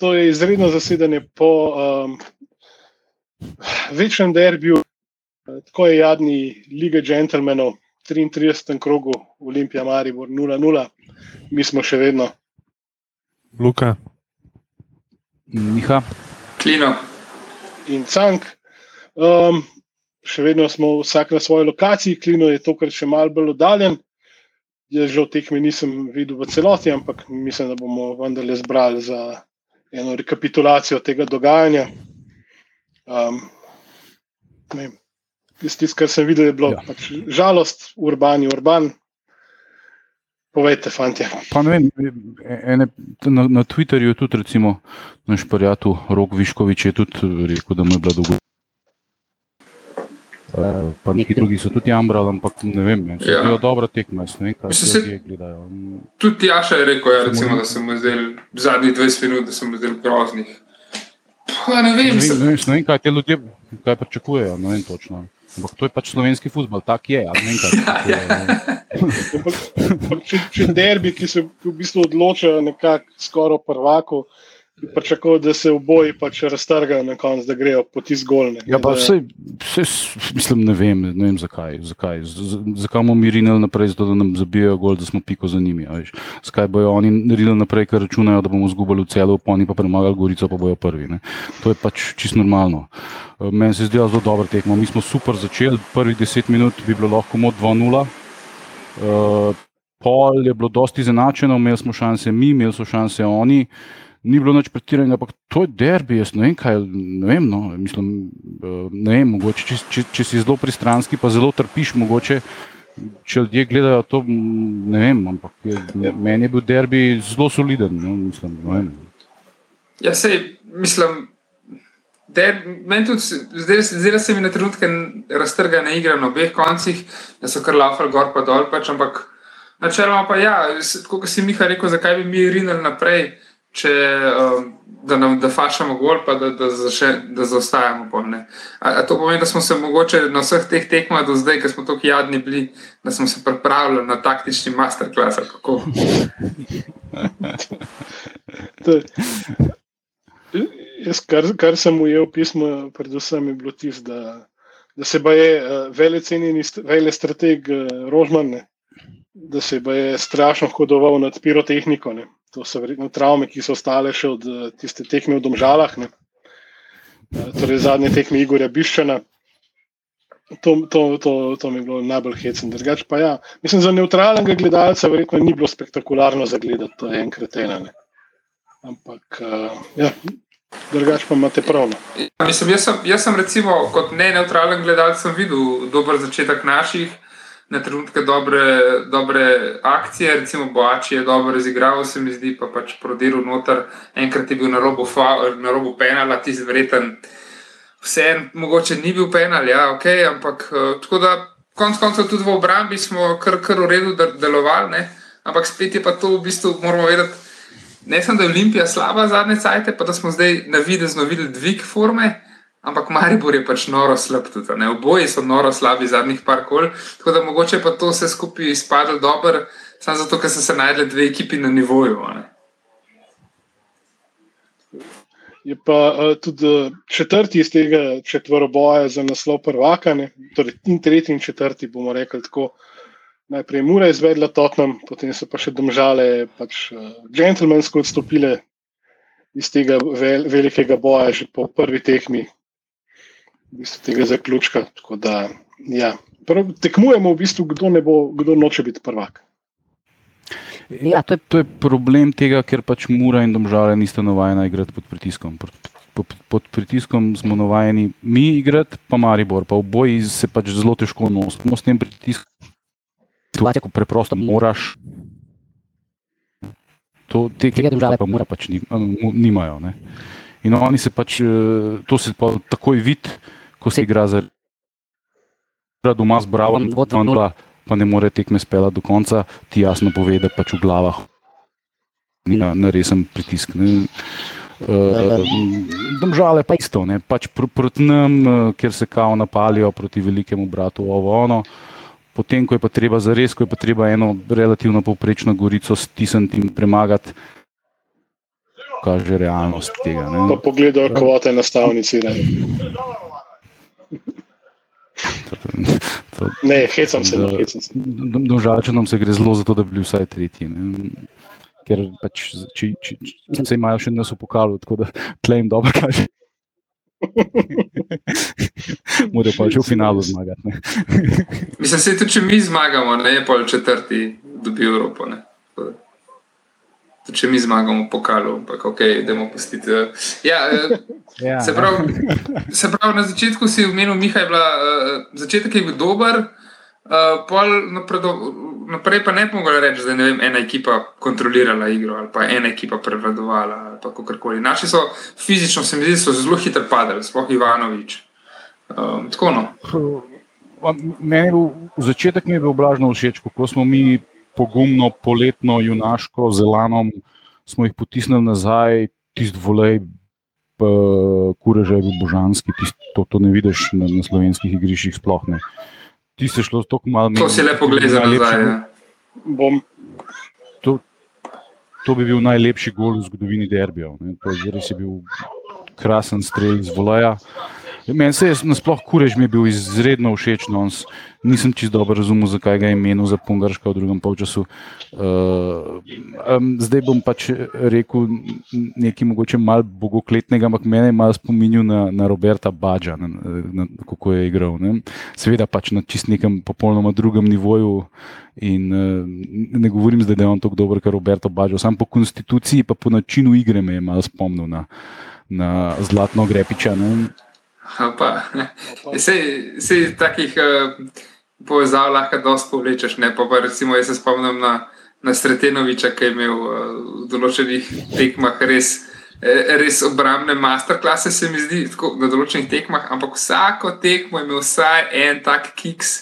to je izredno zasedanje po um, večnem derbiju, tako je jadni lige džentlmenov, 33. krogu Olimpija Maribor 0-0, mi smo še vedno. Luka. Miha. Klino. In Cank. Um, še vedno smo vsak na svoji lokaciji, Klino je tokrat še malce bolj oddaljen. Jaz že v tekmi nisem videl v celoti, ampak mislim, da bomo vendarle zbrali za eno rekapitulacijo tega dogajanja. Um, Tisto, kar sem videl, je bilo ja. pač žalost, urban, urban. Povejte, fanti. Ene, na, na Twitterju je tudi, recimo, naš prijatelj Rok Viškovič je tudi rekel, da mu je bila dolgo. Uh, pa neki drugi so tudi jamrali, ampak ne vem, če ja. je dobro tekmo, ne vem, kaj se ljudje gledajo. Tudi Jaša je rekel, ja, recimo, da sem zdel zadnjih 20 minut, da sem zdel groznih. Pa ne vem, ne vem, ne vem, ne vem kaj te ljudje kaj pričakujejo, ne vem točno. Ampak to je pač slovenski futbol, tak je. Ja, če, če derbi, ki se v bistvu odločajo nekako skoraj prvako, pričakoval, da se oboji pač raztrgajo na koncu, da grejo poti zgolne. Ja, pa vse, vse, mislim, ne vem, ne vem zakaj. Zakaj, zakaj bomo mi rinili naprej, zato da nam zabijajo gol, da smo piko za njimi. Zakaj bojo oni rinili naprej, ker računajo, da bomo zgubili celo, pa oni pa premagali Gorico, pa bojo prvi. Ne? To je pač čisto normalno. Eh, meni se zdi zelo dobro tekmo. Mi smo super začeli, prvih deset minut bi bilo lahko mod 2-0. Uh, pol je bilo dosti izenačeno, imeli smo šanse mi, imeli so šanse oni. Uh, ni bilo noč pretiranega, ampak to je derbi. Jaz ne vem, kaj ne vem. No, mislim, eh, ne vem mogoče, če, če, če si zelo pristranski, pa zelo trpiš, mogoče. Če ljudje gledajo to, ne vem, ampak je, ja. meni je bil derbi zelo soliden. No, mislim, no, ja, sej, mislim, der, tudi, zdaj, zdaj se mi na trenutke raztrga na igre na obeh koncih, da so kar lafali gor pa dol. Pač, ampak načeloma pa ja, kot si Miha rekel, zakaj bi mi rinili naprej če, um, da nam da fašamo gol, pa da, da, zaše, da zaostajamo. A, a to pomeni, da smo se mogoče na vseh teh tekmah do zdaj, ker smo tako jadni bili, da smo se pripravljali na taktični masterclass. Jaz, kar, kar sem ujel v pismu, predvsem je bilo tisto, da, da se je uh, velecenjeni vele strateg uh, Rožman, da se je strašno hodoval nad pirotehniko. Ne. To so verjetno travme, ki so ostale še od eh, tiste tekme v Domžalah, ne. Eh, torej zadnje tekme Igorja Biščana. To, to, to, to mi je bilo najbolj hecno. Drugač pa ja, mislim, za neutralnega gledalca verjetno ni bilo spektakularno zagledati, to enkrat ena. Ne. Ampak, uh, ja, drugač pa imate prav. No. Ja, mislim, jaz, sem, jaz sem recimo kot ne neutralen gledalec videl dober začetek naših na trenutke dobre, dobre akcije, recimo Boači je dobro razigral, se mi zdi, pa pač prodiral noter, enkrat je bil na robu, na robu penala, ti zvreten. Vse mogoče ni bil penal, ja, ok, ampak uh, tako da konc koncev tudi v obrambi smo kar, kar v redu delovali, ne? ampak spet je pa to v bistvu, moramo vedeti, ne samo da je Olimpija slaba zadnje cajte, pa da smo zdaj na videzno videli dvig forme, Ampak Maribor je pač noro slab, tudi ne. Oboji so noro slabi zadnjih par kol, tako da mogoče pa to vse skupaj izpadlo dobro, samo zato, ker so se najdli dve ekipi na nivoju. Ne. Je pa uh, tudi četrti iz tega četvoroboja za naslov prvaka, ne? torej in tretji in četrti bomo rekli tako. Najprej Mura izvedla Tottenham, potem so pa še domžale, pač uh, džentlmensko odstopile iz tega vel, velikega boja že po prvi tekmi, v bistvu tega zaključka. Da, ja. Prav, tekmujemo v bistvu, kdo, bo, kdo noče biti prvak. Ja, to, je, to je problem tega, ker pač Mura in Domžale nista navajena igrati pod pritiskom. Pod, pod, pod pritiskom smo navajeni mi igrati, pa Maribor, pa v boji se pač zelo težko nosimo s tem pritiskom. Situacija, ko preprosto moraš. To, te, jih države pa mora pač nimajo. Ne. In oni se pač, eh, to se pa takoj vidi ko se igra za doma z Bravom, pa ne more tekme spela do konca, ti jasno pove, da pač v glavah ni na, na resen pritisk. Ne. Uh, domžale pa isto, ne. pač pr proti nam, uh, ker se kao napalijo proti velikemu bratu, ovo ono. Potem, ko je pa treba za res, ko je pa treba eno relativno povprečno gorico stisniti in premagati, kaže realnost tega. Ne. Pa pogledajo kvote na stavnici. Ne, To, ne hecam se. Da- Ne, hecam se. Domžalčanom se gre zelo za to, da bi bili vsaj tretji. Ne. Ker pač, če, če, če se imajo še nas v pokalu, tako da tle jim dobro kaže. Morajo pa že v finalu zmagati. Ne. Mislim, se tudi če mi zmagamo, ne je pol četrti, dobi Evropo. Ne. Tudi če mi zmagamo v pokalu, ampak ok, idemo pustiti. eh. Ja, eh, Ja, Se pravi, se pravi, na začetku si omenil, Miha je bila, uh, začetek je bil dober, pol napredo, naprej pa ne bi mogla reči, da je ena ekipa kontrolirala igro ali pa ena ekipa prevladovala ali pa kakorkoli. Naši so fizično, se mi zdi, zelo hitro padali, sploh Ivanovič. Um, tako no. Meni je bil, začetek mi je bil blažno všeč, kako smo mi pogumno, poletno, junaško, zelanom, smo jih potisnili nazaj, tisti volej, kureže je bil božanski, tist, to, to ne vidiš na, na slovenskih igriščih sploh ne. Ti se šlo tako malo. To si lepo gleda nazaj. Ja. Bom, To, to bi bil najlepši gol v zgodovini derbijev. ne. To je res je bil krasen strel iz voleja. Meni se je nasploh kurež mi bil izredno všeč. No, nisem čisto dobro razumel, zakaj ga je imenil za Pungarška v drugem polčasu. Uh, um, zdaj bom pač rekel nekaj mogoče malo bogokletnega, ampak mene je malo spominjal na, na Roberta Badža, na, na, kako je igral. Ne. Seveda pač na čist nekem popolnoma drugem nivoju. In uh, ne govorim zdaj, da je on tako dober, kot Roberto Baggio, sam po konstituciji, pa po načinu igre me je malo spomnil na, na Zlatno Grepiča. Ne? Pa, sej, sej takih uh, povezav lahko dosti povlečeš. Ne? Pa, pa recimo, jaz se spomnim na, na Sretenoviča, ki je imel uh, v določenih tekmah res, eh, res obrambne masterklase, se mi zdi, tako, na določenih tekmah, ampak vsako tekmo je imel vsaj en tak kiks,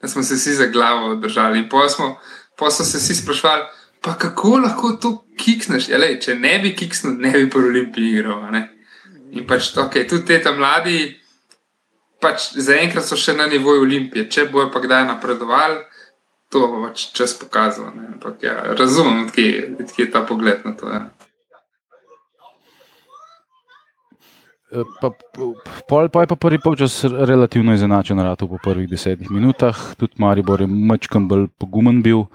da smo se vsi za glavo držali. Potem smo, pol so se vsi sprašvali, pa kako lahko to kiksneš? Ja, lej, če ne bi kiksnil, ne bi pri Olimpiji igral. ne. In pač, okay, tudi te tam mladi, pač zaenkrat so še na nivoju Olimpije. Če bojo pa kdaj napredovali, to bo pač čas pokazal. Ampak, ja, razumem, odkje je ta pogled na to. Ja. Eh, Pa, pol, pa je pa prvi polčas relativno izenačen rado po prvih desetih minutah, tudi Maribor je mačkam bolj pogumen bil,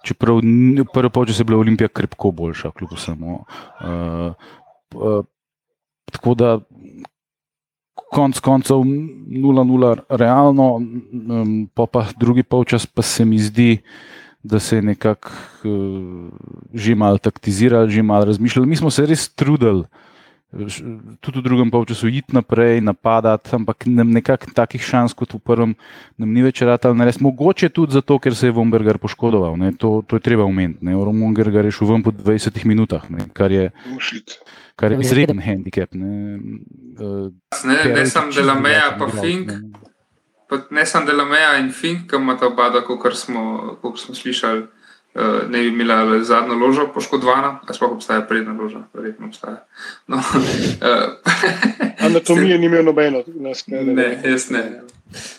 čeprav prvi polčas je bila Olimpija krepko boljša, kljub vsemu. Uh, uh, tako da konc koncev 0-0 realno, um, pa, pa drugi polčas pa se mi zdi, da se je nekako uh, že malo taktizirali, že malo razmišljali. Mi smo se res trudili. Tudi v drugem polčasu iti naprej, napadati, ampak nam nekako takih šans kot v prvem nam ni več rad ali nares. Mogoče tudi zato, ker se je Vombergar poškodoval. Ne. To, to je treba omeniti. Vombergar je šel ven po 20 minutah, ne, kar je, mušit. Kar je izreden handicap. Ne. Uh, Ne, ne samo Delameja, pa Fink, pa ne samo Delameja in Fink, ki imata oba, kot smo, smo slišali, uh, ne bi imela zadnjo ložo poškodovana, a sploh obstaja prednja loža, verjetno obstaja. No, uh, Anatomije ni imel nobeno, nas ne. ne, jaz ne.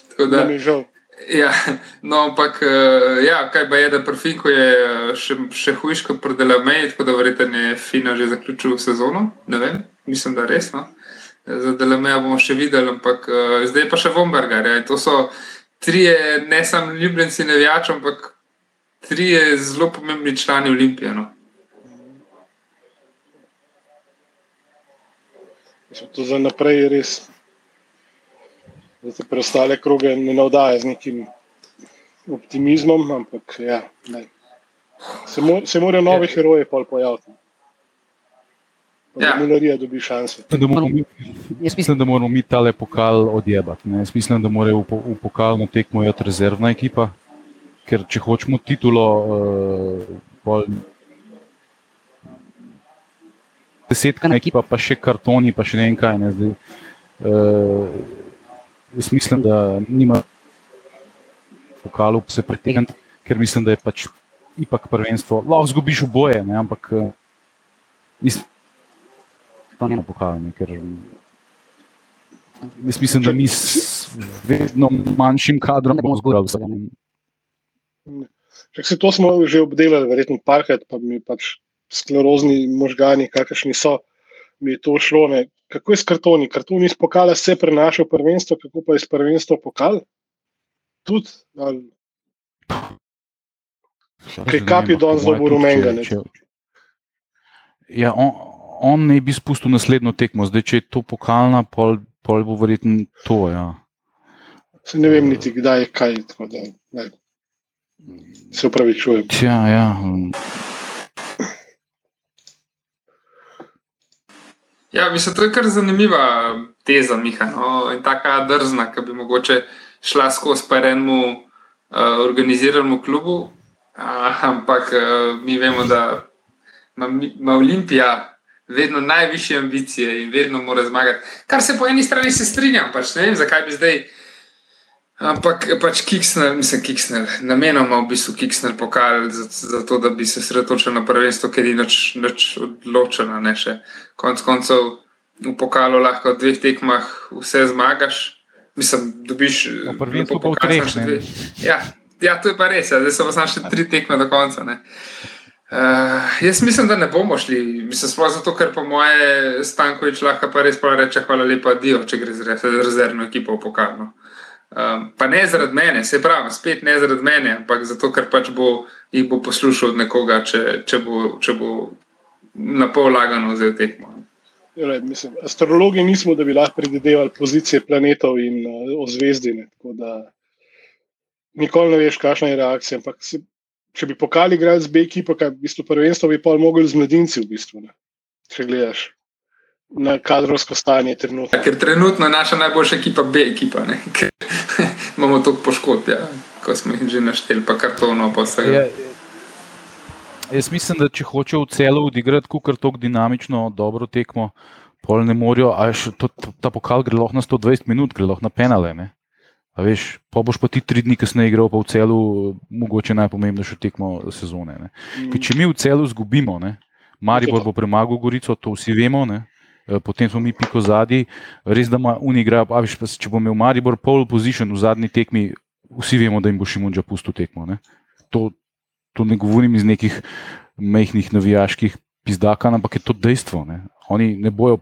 Tako da, Da mi je žal. Ja, no, ampak uh, ja, kaj pa je, da pri Finku je eh, še, še hujš kot pri Delameji, tako da verjetno je Fina že zaključil sezono. Ne vem, mislim, da res. No. Za Delameja bomo še videli, ampak uh, zdaj pa še Vombergar. Ja. in To so trije, ne samo ljubljenci nevijačev, ampak trije zelo pomembni člani Olimpije. No. To za naprej je res. Da te preostale kroge ne navdaja z nekim optimizmom, ampak ja, ne. Se, mo se morajo novi heroji pol pojaviti. Ja. Ja. Mularija dobi šanse. da moramo mi Jaz mislim, da moramo mi tale pokal odjebati. ne. Jaz mislim, da mora v, v pokalno tekmo iti rezervna ekipa, ker če hočemo titulo, uh, pol desetka ekipa, pa še kartoni, pa še ne vem kaj. Ne, zdaj, uh, jaz mislim, da nima pokalu se pretegniti, ker mislim, da je pač ipak prvenstvo. Lahko zgubiš v boje, ne, ampak mislim, to ni ker Jaz mislim, da mi s vedno manjšim kadrom bomo zgorali. vsega, Če se to smo že obdelali, verjetno parkrat, pa mi pač sklerozni možgani, kakršni so, mi je to šlo. Ne. Kako je s kartoni? Kartoni iz pokala se prenaša v prvenstvo, kako pa je iz prvenstva pokal? Tudi, ali, kaj kapi danes rumenga. ne. Ja, on, on ne bi spustil naslednjo tekmo, zdaj če je to pokalna, pol, pol bo verjetno to. Ja. Se ne vem niti kdaj je kaj. tako Da, ne. Se upravičujem. Tja, ja. Ja, mislim, to je kar zanimiva teza, Miha. No? In taka drzna, ki bi mogoče šla skozi pa enemu uh, organiziranemu klubu. Uh, ampak uh, mi vemo, da ima Olimpija vedno najvišje ambicije in vedno mora zmagati. Kar se po eni strani se strinjam, pač ne vem, zakaj bi zdaj. Ampak pač Kiksner, mislim, Kiksner, namenoma v bistvu Kiksner pokal za, za to, da bi se sredotočil na prvenstvo, ker je nič, nič odločeno, ne še. Konec koncev v pokalu lahko v dveh tekmah vse zmagaš, mislim, dobiš. Pa v pokal treh, dve. Ja, ja, to je pa res, ja. zdaj so pa še tri tekme do konca. Ne. Uh, jaz mislim, da ne bomo šli. Mislim, sploh zato, ker po moje Stankovič lahko pa res pa reče hvala lepa Dio, če gre za re- rezervno ekipo v pokalno. Um, pa ne zaradi mene, se pravi, spet ne zaradi mene, ampak zato, ker pač bo jih bo poslušal od nekoga, če, če, bo, če bo na pol lagano vzel tekmo. Jale, mislim, astrologi nismo, da bi lahko predvidevali pozicije planetov in uh, ozvezdine. tako da Nikoli ne veš, kakšna je reakcija. Ampak se, če bi pokali igrali z B ekipo, kaj v bistvu prvenstvo bi pa mogli z mladinci, v bistvu, ne. če gledaš na kadrovsko stanje trenutno. Ja, ker trenutno je naša najboljša ekipa B ekipa, ne? ker imamo toliko poškodb, ja, ko smo jih že našteli, pa kartonov, pa vse. Ja, jaz mislim, da če hočejo v celo odigrati kar tako dinamično, dobro tekmo, pol ne morajo, a veš, to, to, ta pokal gre lahko na 120 minut, gre lahko na penale. Ne? A veš, pa boš pa ti tri dni kasneje igral pa v celu, mogoče najpomembnejšo tekmo sezone. Ne? Ker če mi v celu izgubimo, ne, Maribor bo premagal Gorico, to vsi vemo, ne, potem smo mi piko zadnji, res da ima unigra, a veš, pa če bo imel Maribor pole position v zadnji tekmi, vsi vemo, da jim bo Šimunča pustil tekmo. Ne. To, to ne govorim iz nekih mehkih navijaških pizdakanj, ampak je to dejstvo. Ne. Oni, ne bojo,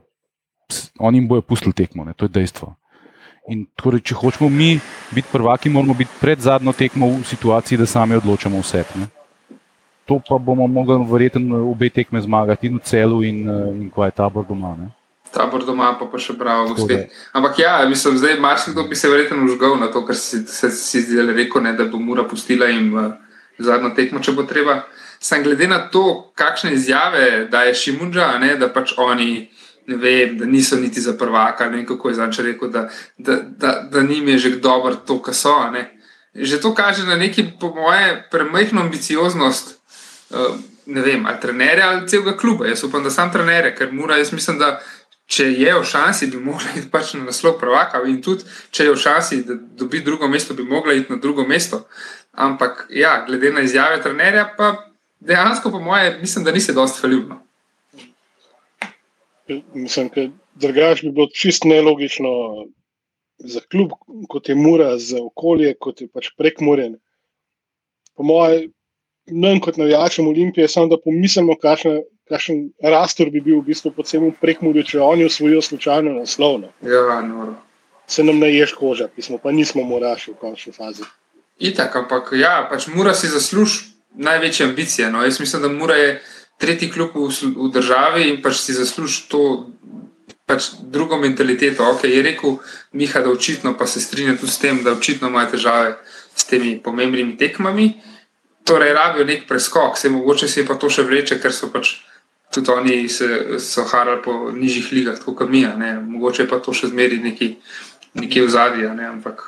oni jim bojo pustili tekmo, ne. to je dejstvo. In torej, če hočemo mi biti prvaki, moramo biti pred zadnjo tekmo v situaciji, da sami odločamo vse. Ne. To pa bomo mogli verjetno obe tekme zmagati, in v celu, in, eh, in ko je tabor doma. Ne. Tabor doma pa, pa še bravo, Tako gospe. Ampak ja, mislim, zdaj marsikdo bi se verjetno užgal na to, kar si, se, si zdaj rekel, ne, da bo Mura pustila jim uh, zadnjo tekmo, če bo treba. Sam glede na to, kakšne izjave daje Šimunča, ne, da pač oni. Ne vem, da niso niti za prvaka, ne vem, kako je Zanče rekel, da, da, da, da njim je že dobro to, kar so. Ne. Že to kaže na neki, po moje, premajhno ambicioznost, uh, ne vem, ali trenerja ali celega kluba. Jaz upam, da sam trener, ker mora, jaz mislim, da če je v šansi, bi mogla iti pač na naslov prvaka in tudi, če je v šansi, da dobi drugo mesto, bi mogla iti na drugo mesto. Ampak, ja, glede na izjave trenerja, pa dejansko, po moje, mislim, da nisi dosti faljubno. Mislim, da drugače bi bilo čist nelogično za klub, kot je Mura, za okolje, kot je pač prek Mure. Po mojem, nam kot navijačem Olimpije, samo da pomislimo, kakšen, kakšen rastor bi bil v bistvu po celem prekmurju, če oni osvojijo slučajno naslovno. Ja, noro. Se nam naješ koža, pismo, pa nismo moraši v končni fazi. Itak, ampak ja, pač mora si zaslužiti največje ambicije. No. Jaz mislim, da mora je tretji klub v, v državi in pač si zasluži to pač drugo mentaliteto. Ok, je rekel Miha, da očitno pa se strinja tudi s tem, da očitno ima težave s temi pomembnimi tekmami. Torej, rabijo nek preskok, se mogoče se pa to še vleče, ker so pač tudi oni se so harali po nižjih ligah, tako kot mi. ne. Mogoče pa to še zmeri neki, neki v zadnji, ampak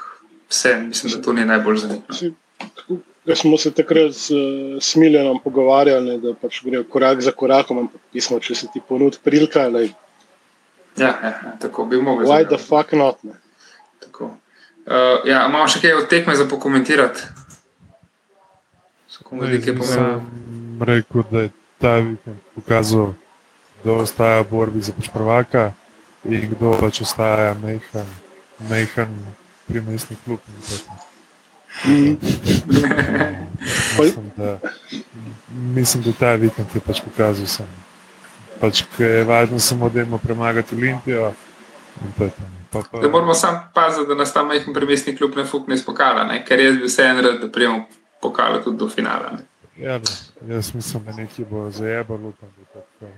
vse, mislim, da to ni najbolj zanimivo. Ker smo se takrat uh, Smiljanom pogovarjali, ne, da pač grejo korak za korakom, ampak pismo, če se ti ponudi prilika, like, Ja, ja, ja, tako bi mogli. why the fuck not? Ne? Tako. Uh, ja, imamo še kaj od tekme za pokomentirati? So komu Ne, nekaj jaz pomembno? rekel, da je ta vikend pokazal, kdo ostaja v borbi za prvaka in kdo pač ostaja mehan, mehan primestni klub. tako. Mislim, da, mislim, da ta vikend je pač pokazal, sem, pač, je važno samo, da imamo premagati Olimpijo. je to. Pa, pa, Da moramo samo paziti, da nas ta majhen premestni klub ne fukne iz pokala, ne? ker jaz bi vseeno rad, da prijemo pokala tudi do finala. Ne? ja, no, jaz mislim, da nekje bo zajebalo. da bo tako.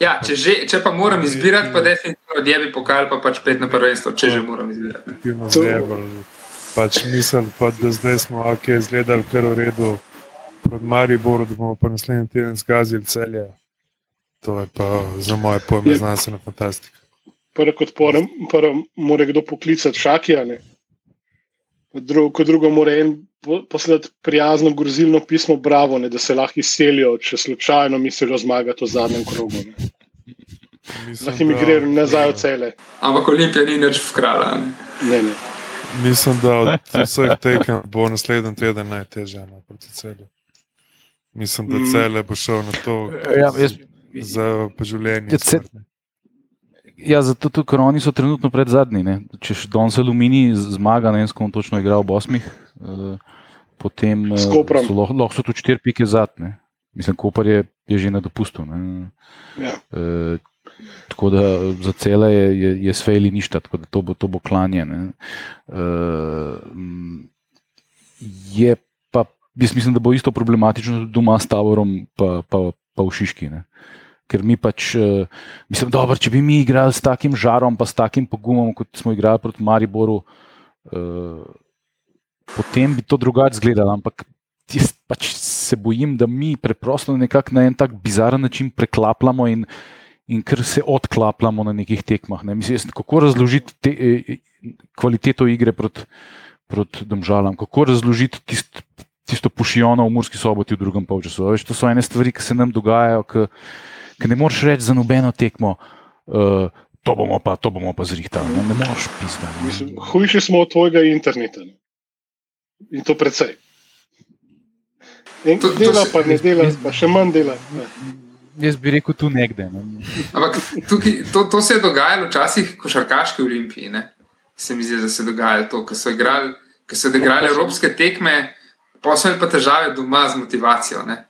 Ja, če, že, če pa moram izbirati, pa definitivno odjebi pokal, pa pač pet na prvenstvo, če že moram izbirati. ne. Definitivno To- zajebalo. Pač mislim, pa, da zdaj smo ok, izgledali kar v redu proti Mariboru, da bomo pa naslednji teden zgazili celje. To je pa za moje pojme Je- znanstvena fantastika. Prvo kot porem, prvo mora kdo poklicati šakija. ne. Kot drugo, kot drugo mora en poslati prijazno grozilno pismo, bravo, ne, da se lahko izselijo, če slučajno mislijo zmagati v zadnjem krogu. Lahko emigrirajo nazaj v cele. Ampak Olimpija ni nič vkrala. ne. Ne, ne. Mislim, da od vseh tekem bo naslednji teden najtežje no, proti celju. Mislim, da Mm. cele bo šel na to Ja, jaz, za življenje. Ja, zato tudi, ker oni so trenutno pred zadnji. Ne. Če še danes Alumini zmaga, ne vem, s kom točno igra v osmih, eh, potem eh, so lahko, lahko so tudi štiri pike zadnje. Mislim, Koper je, je že na dopustu. Ne. Ja. Eh, tako da za cele je, je, je svejli ništa, tako da to bo, to bo klanje. ne. Eh, je pa, jaz mislim, da bo isto problematično tudi doma s Tavorom, pa, pa, pa v Šiški. Ne. Ker mi pač, eh, mislim, dobro, če bi mi igrali s takim žarom, pa s takim pogumom, kot smo igrali proti Mariboru, eh, potem bi to drugače izgledalo. Ampak jaz pač se bojim, da mi preprosto nekako na en tak bizaren način preklapljamo in, in ker se odklapljamo na nekih tekmah. Ne. Mislim, jaz, kako razložiti te, eh, kvaliteto igre proti proti Domžalam, kako razložiti tist, tisto pušijono v Murski soboti v drugem polčasu. Veš, to so ene stvari, ki se nam dogajajo, ki, ki ne moreš reči za nobeno tekmo. Uh, To bomo pa, to bomo pa zrihtali. Ne, ne moreš pisati. Hujši smo od tvojega interneta. Ne. In to precej. En To- to dela, se- pa ne dela, pa še manj dela. Ne. Jaz bi rekel tu nekde. Ne. Ampak tukaj, to, to se je dogajalo včasih v košarkaški olimpiji. Ne? Se mi zdi, da se je dogajalo to, ko so igrali, ko so igrali evropske tekme, pa so imeli pa težave doma z motivacijo. Ne?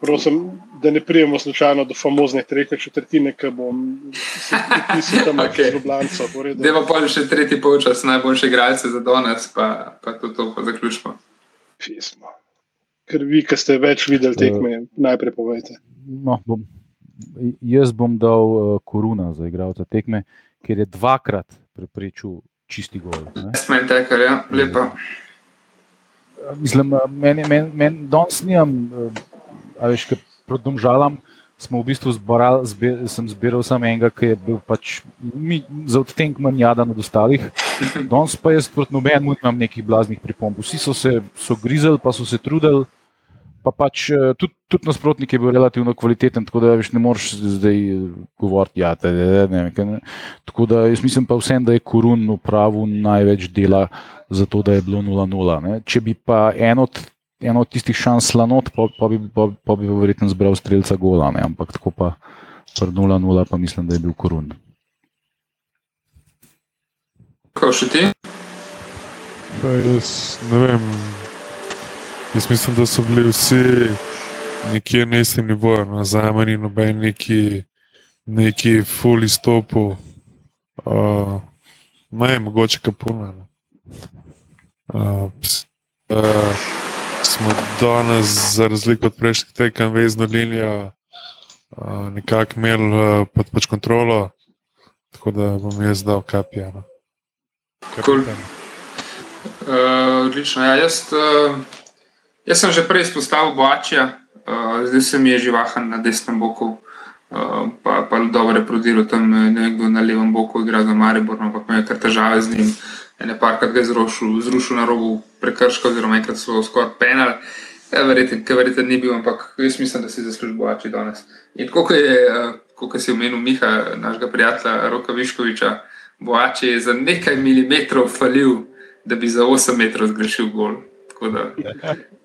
Prosim, da ne prijemo slučajno do famozne tretje četrtine, ki bom se pisal tam okay. z Ljubljanico. v redu. Deva pa še tretji polčas, najboljše igralce za danes, pa, pa to, to pa zaključimo. Pismo. Ker vi, ki ste več videli tekme, najprej povejte. No, bom, jaz bom dal uh, koruna za igralca tekme, ker je dvakrat preprečil čisti gol. Ne. Smen tekar, ja, lepa. Mislim, eh, meni, meni, meni danes nimam, a veš, ker proti domžalam smo v bistvu zborali, zbe, sem zbiral samo enega, ki je bil pač mi, za odtenek manj jadan od ostalih. Danes pa jaz proti nobenemu nimam nekih blaznih pripomb. Vsi so se so grizeli, pa so se trudili. Pa pač eh, tudi, tudi nasprotnik je bil relativno kvaliteten, tako da veš, ne moreš zdaj eh, govoriti, ja, je ne, ne, ne. Tako da jaz mislim pa vsem, da je Korun upravil največ dela za to, da je bilo 0-0. ne. Če bi pa en od, en od tistih šans slanot, pa, pa, bi, pa, pa bi verjetno zbral streljca gola, ne. ampak tako pa pri 0-0 pa mislim, da je bil Korun. Kako še ti? Pa jaz ne vem. Jaz mislim, da so bili vsi nekje na istem nivoju, no, za meni noben neki, neki full izstopu. Uh, ne, mogoče kapuna. no. Uh, uh, smo danes, za razliko od prejšnjih tekem, vezno linijo uh, nekako imeli uh, pod pač kontrolo, tako da bom jaz dal kapija. No. Cool. Uh, odlično. Ja, jaz, uh, jaz sem že prej izpostavil Boačija, uh, zdaj se mi je živahan na desnem boku, uh, pa, pa dobro je prodiral tam eh, nekdo na levem boku, igra za Maribor, ampak imel je kar težave z njim. Ene parkrat ga je zrušil, zrušil na robu prekrška, oziroma enkrat so skoraj penal. Ja, verjetno, ker verjetno ni bil, ampak jaz mislim, da si zasluži Boači danes. In tako kot je, uh, kot si omenil Miha, našega prijatelja Roka Viškoviča, Boači je za nekaj milimetrov falil da bi za 8 metrov zgrešil gol. Tako da,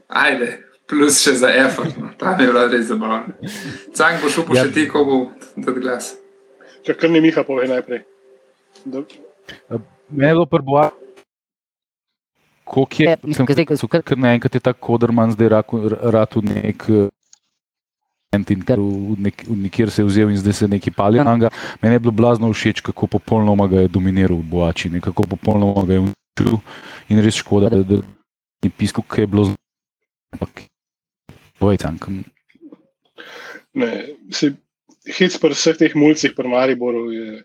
ajde, plus še za effort, no. tam je bilo res zabavno. Cank boš upal Ja. še ti, ko bo dati glas. Če kar ne Miha pove najprej. Da, Mene je bilo prvo, Koliko je, Ja, zdaj, ko so kar- naenkrat je ta koderman zdaj rad v nek. eh, In ker v, nek, v nekjer se je vzel in zdaj se neki pali na njega. Meni je bilo blazno všeč, kako popolnoma ga je dominiral v Boači, kako popolnoma ga je uničil. In res škoda, da, da ni pisal, kaj je bilo. z- Ampak, boj tam. Ne, se, hec pri vseh teh mulcih, pri Mariboru, je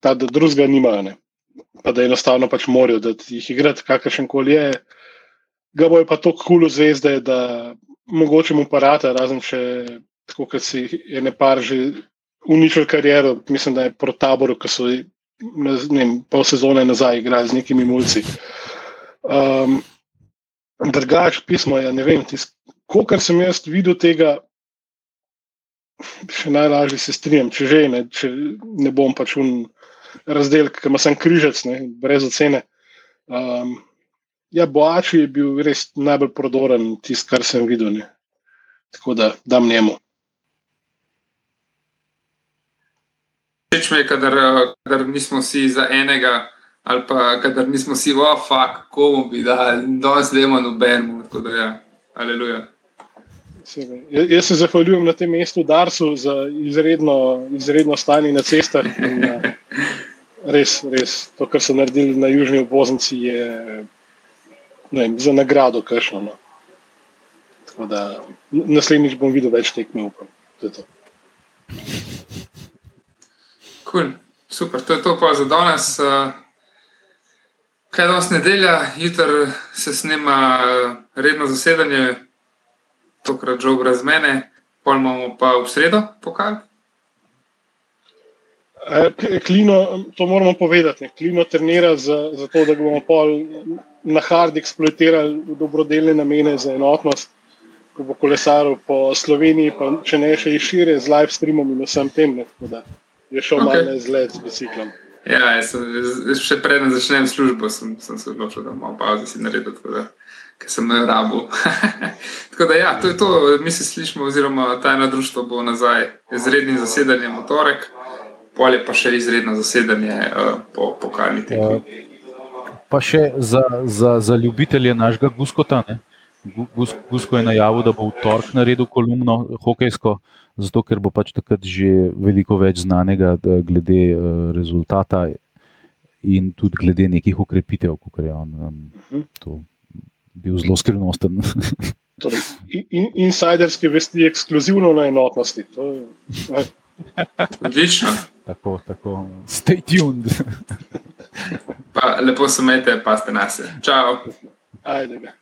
ta, da drugega nimajo. Ne. Pa da enostavno pač morajo, da jih igrati kakršen koli je. Ga bojo pa tako kul cool zvezde, da mogoče mu parata, razen če tako, kot si je nepar že uničil kariero, mislim, da je pro taboru, ki so ne vem, pol sezone nazaj igrali z nekimi mulci. Um, Drugač pismo je, ne vem, kolikor sem jaz videl tega, še najlažje se strinjam, če že ne, če ne bom pač un razdelek, ki ima sem križec, ne, brez ocene. Um, ja, Boači je bil res najbolj prodoren, tisti, kar sem videl. Ne. Tako da dam njemu. Všeč mi je, kadar, eh, kadar nismo vsi za enega, ali pa kadar nismo vsi, oh, fuck, komu bi dal, danes demo nobenemu. Tako da, ja, aleluja. Seveda. Ja- Jaz se zahvaljujem na tem mestu Darsu za izredno, izredno stanje na cestah. In, uh, res, res, to, kar so naredili na južni obvoznici, je vem, za nagrado kršno. No. Tako da naslednjič bom videl več tekme, upam. To je to. Cool. Super, to je to pa za danes. eh, Kaj je danes nedelja, jutri se snema eh, redno zasedanje, tokrat že brez mene, pol imamo pa v sredo pokal. E, K- Klino, to moramo povedati. ne. Klino trenira za, za to, da bomo pol na hard eksploatirali v dobrodelne namene za enotnost, ko bo kolesaril po Sloveniji, pa če ne še iz šire, z live streamom in vsem tem. Ne, tako da je šel Ok. okay. malo izlet z biciklom. Ja, sem, še preden začnem službo, sem, sem se odločil, da malo pauze si naredil, tako da ker sem jo rabu. tako da ja, to je to, mi se slišimo, oziroma tajno društvo bo nazaj z rednim zasedanjem v torek, pol je pa še izredno zasedanje uh, po pokalni tekmi. Pa še za, za, za ljubitelje našega Guskota. Ne? Gu- Gus, Gusko je najavil, da bo v torek naredil kolumno hokejsko, zato ker bo pač takrat že veliko več znanega glede uh, rezultata in tudi glede nekih ukrepitev, kot je on um, to bil zelo skrivnosten. Torej, in, in, insiderske vesti ekskluzivno na enotnosti. To, je- Odlično. Tako, tako. Stay tuned. Pa lepo se imejte, pa ste nas. Čau. ajde ga.